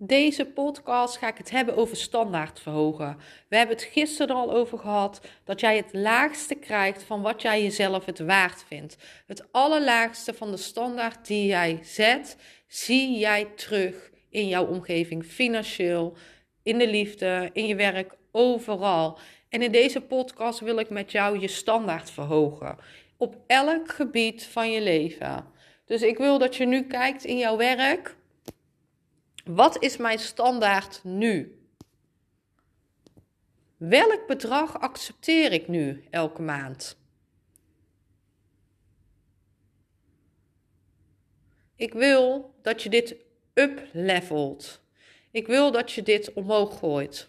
Deze podcast ga ik het hebben over standaard verhogen. We hebben het gisteren er al over gehad dat jij het laagste krijgt van wat jij jezelf het waard vindt. Het allerlaagste van de standaard die jij zet, zie jij terug in jouw omgeving, financieel, in de liefde, in je werk, overal. En in deze podcast wil ik met jou je standaard verhogen. Op elk gebied van je leven. Dus ik wil dat je nu kijkt in jouw werk. Wat is mijn standaard nu? Welk bedrag accepteer ik nu elke maand? Ik wil dat je dit uplevelt. Ik wil dat je dit omhoog gooit.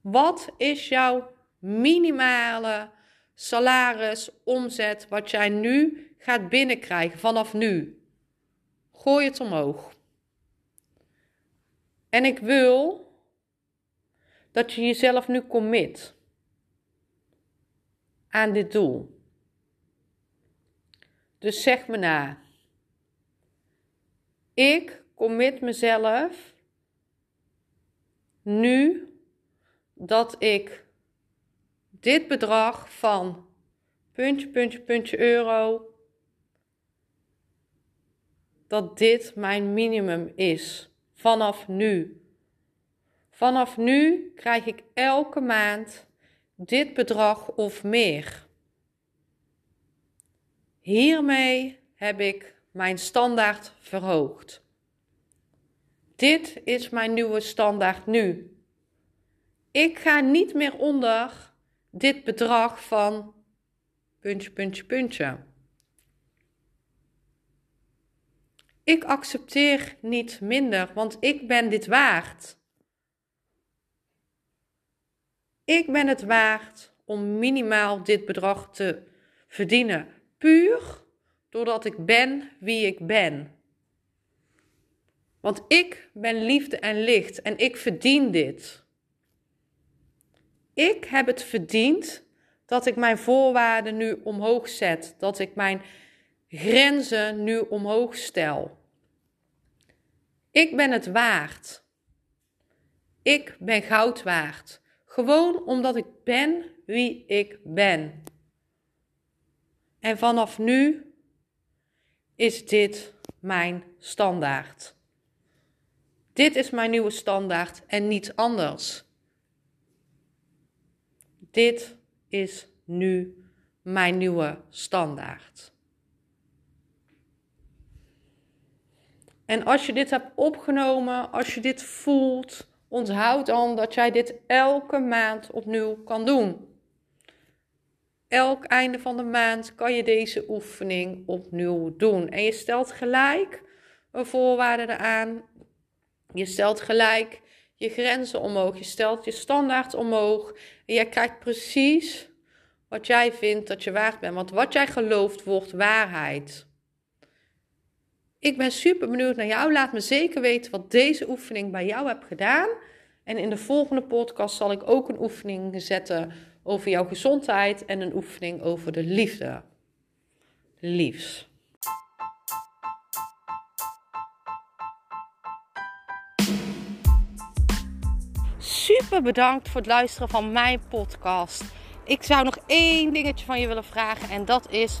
Wat is jouw minimale salaris, omzet, wat jij nu gaat binnenkrijgen vanaf nu? Gooi het omhoog. En ik wil dat je jezelf nu commit aan dit doel. Dus zeg me na. Ik commit mezelf nu dat ik dit bedrag van puntje, puntje, puntje euro, dat dit mijn minimum is. Vanaf nu. Vanaf nu krijg ik elke maand dit bedrag of meer. Hiermee heb ik mijn standaard verhoogd. Dit is mijn nieuwe standaard nu. Ik ga niet meer onder dit bedrag van puntje, puntje, puntje. Ik accepteer niet minder, want ik ben dit waard. Ik ben het waard om minimaal dit bedrag te verdienen. Puur doordat ik ben wie ik ben. Want ik ben liefde en licht en ik verdien dit. Ik heb het verdiend dat ik mijn voorwaarden nu omhoog zet, dat ik mijn grenzen nu omhoog stel. Ik ben het waard. Ik ben goud waard. Gewoon omdat ik ben wie ik ben. En vanaf nu is dit mijn standaard. Dit is mijn nieuwe standaard en niet anders. Dit is nu mijn nieuwe standaard. En als je dit hebt opgenomen, als je dit voelt, onthoud dan dat jij dit elke maand opnieuw kan doen. Elk einde van de maand kan je deze oefening opnieuw doen. En je stelt gelijk een voorwaarde eraan. Je stelt gelijk je grenzen omhoog. Je stelt je standaard omhoog. En jij krijgt precies wat jij vindt dat je waard bent. Want wat jij gelooft wordt waarheid. Ik ben super benieuwd naar jou. Laat me zeker weten wat deze oefening bij jou hebt gedaan. En in de volgende podcast zal ik ook een oefening zetten over jouw gezondheid en een oefening over de liefde. Liefs. Super bedankt voor het luisteren van mijn podcast. Ik zou nog één dingetje van je willen vragen en dat is: